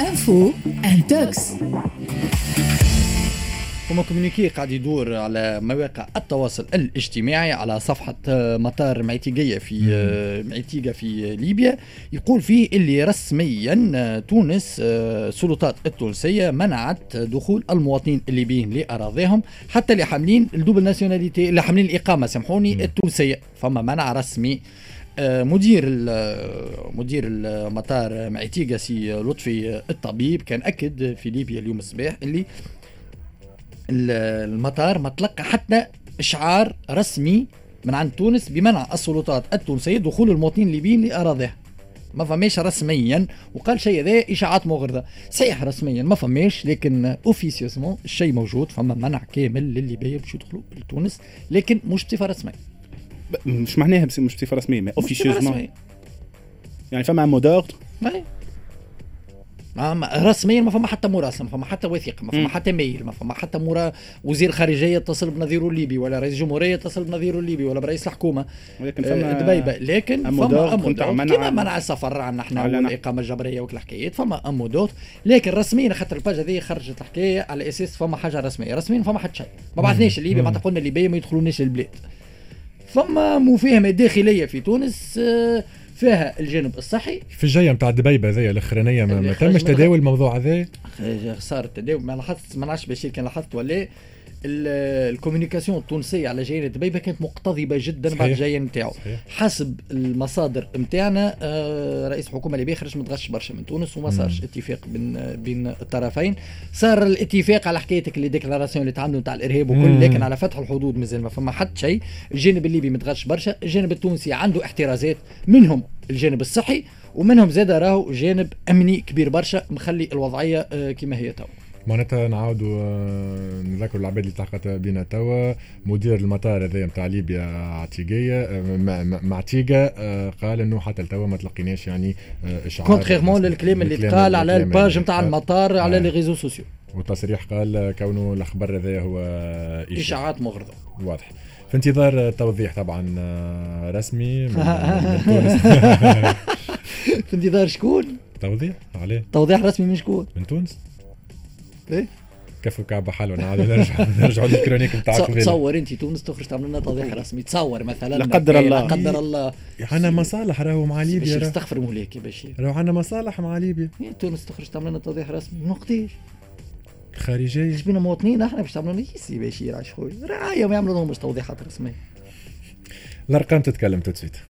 info intox فما communiqué قاعد يدور على مواقع التواصل الاجتماعي على صفحة آه، مطار معتيقية في آه، معتيقة في ليبيا. يقول فيه اللي رسميا آه، تونس السلطات التونسية منعت دخول المواطنين الليبيين لأراضيهم حتى اللي حاملين ال double nationalité اللي حاملين الإقامة سامحوني التونسية. فما منع رسمي مدير مدير المطار معتيقة سي لطفي الطبيب كان أكد في ليبيا اليوم الصباح اللي المطار ما تلقى حتى إشعار رسمي من عند تونس بمنع السلطات التونسية دخول المواطنين الليبيين لأراضيها. ما فماش رسميا وقال شيء هذا إشاعات مغرضة. صحيح رسميا ما فماش لكن officieusement الشيء موجود فما منع كامل للليبية باش يدخلوا لتونس لكن مش بصفة رسمية. مش معناها مش بصفة رسمية mais officieusement يعني فما mot d'ordre mais رسميا ما فما حتى مراسله ما فما حتى وثيقة ما فما حتى mail ما فما حتى مرا وزير خارجية يتصل بنظيره الليبي ولا رئيس جمهورية يتصل بنظيره الليبي ولا برئيس الحكومة. لكن فما آه، دبيبة. لكن فما امو كما منع السفر عنا إحنا والإقامة الجبرية وكل الحكايات فما امو دوت لكن رسميا خاطر ال page هذه خرجت الحكاية على أساس فما حاجة رسمية. رسميا فما حتى شيء. ما بعثناش الليبي ما قلنا الليبية ما يدخلوناش البلاد فما مفاهمة داخلية في تونس آه فيها الجانب الصحي. في الجاية نتاع دبيبه هذيا الأخرانية ما, ما تمش تداول الموضوع هذا؟ صار التداول. ما لاحظت ما نعرفش بشير كان لاحظت ولا ال communication التونسيه على جايين دبيبه كانت مقتضبة جدا صحيح. بعد الجايه نتاعو حسب المصادر نتاعنا آه رئيس الحكومة الليبيه خرج متغش برشا من تونس وما صارش اتفاق بين بين الطرفين. صار الاتفاق على حكايتك اللي déclaration اللي تعملوا نتاع الإرهاب وكل لكن على فتح الحدود مازال ما فما حتى شيء. الجانب الليبي متغش برشا. الجانب التونسي عنده احترازات منهم الجانب الصحي ومنهم زاد راهو جانب أمني كبير برشا مخلي الوضعية آه كما هي تو معناتها نعاودوا آه، نذكروا العباد اللي تلقت بينا توا. مدير المطار هذا نتاع ليبيا عتيقية آه، معتيقة آه، قال إنه حتى لتوا ما تلقيناش يعني اشعار contrairement للكلام اللي تقال على ال page نتاع المطار على les réseaux sociaux. والتصريح قال كونه الأخبار هذا هو إشاعات مغرضة. واضح. في انتظار توضيح طبعا رسمي من, تونس. في انتظار شكون؟ توضيح؟ عليه. توضيح رسمي من شكون؟ من تونس. إيه؟ كفو كعبه حلوة نعاود نرجع نرجع لل chronique نتاعك تصور أنت تونس تخرج تعمل لنا توضيح رسمي. تصور مثلا. لا قدر الله لا قدر الله. عندنا مصالح راهو مع ليبيا استغفر مولاك يا بشير. راهو عندنا مصالح مع ليبيا. تونس تخرج تعمل لنا توضيح رسمي. من وقتاش خارجيه إيش بينا مواطنين؟ إحنا باش تعملوا لنا يسي بشير عاش خويا رعاية ما يعملوا لهمش توضيحات رسمية. الأرقام تتكلم تسويت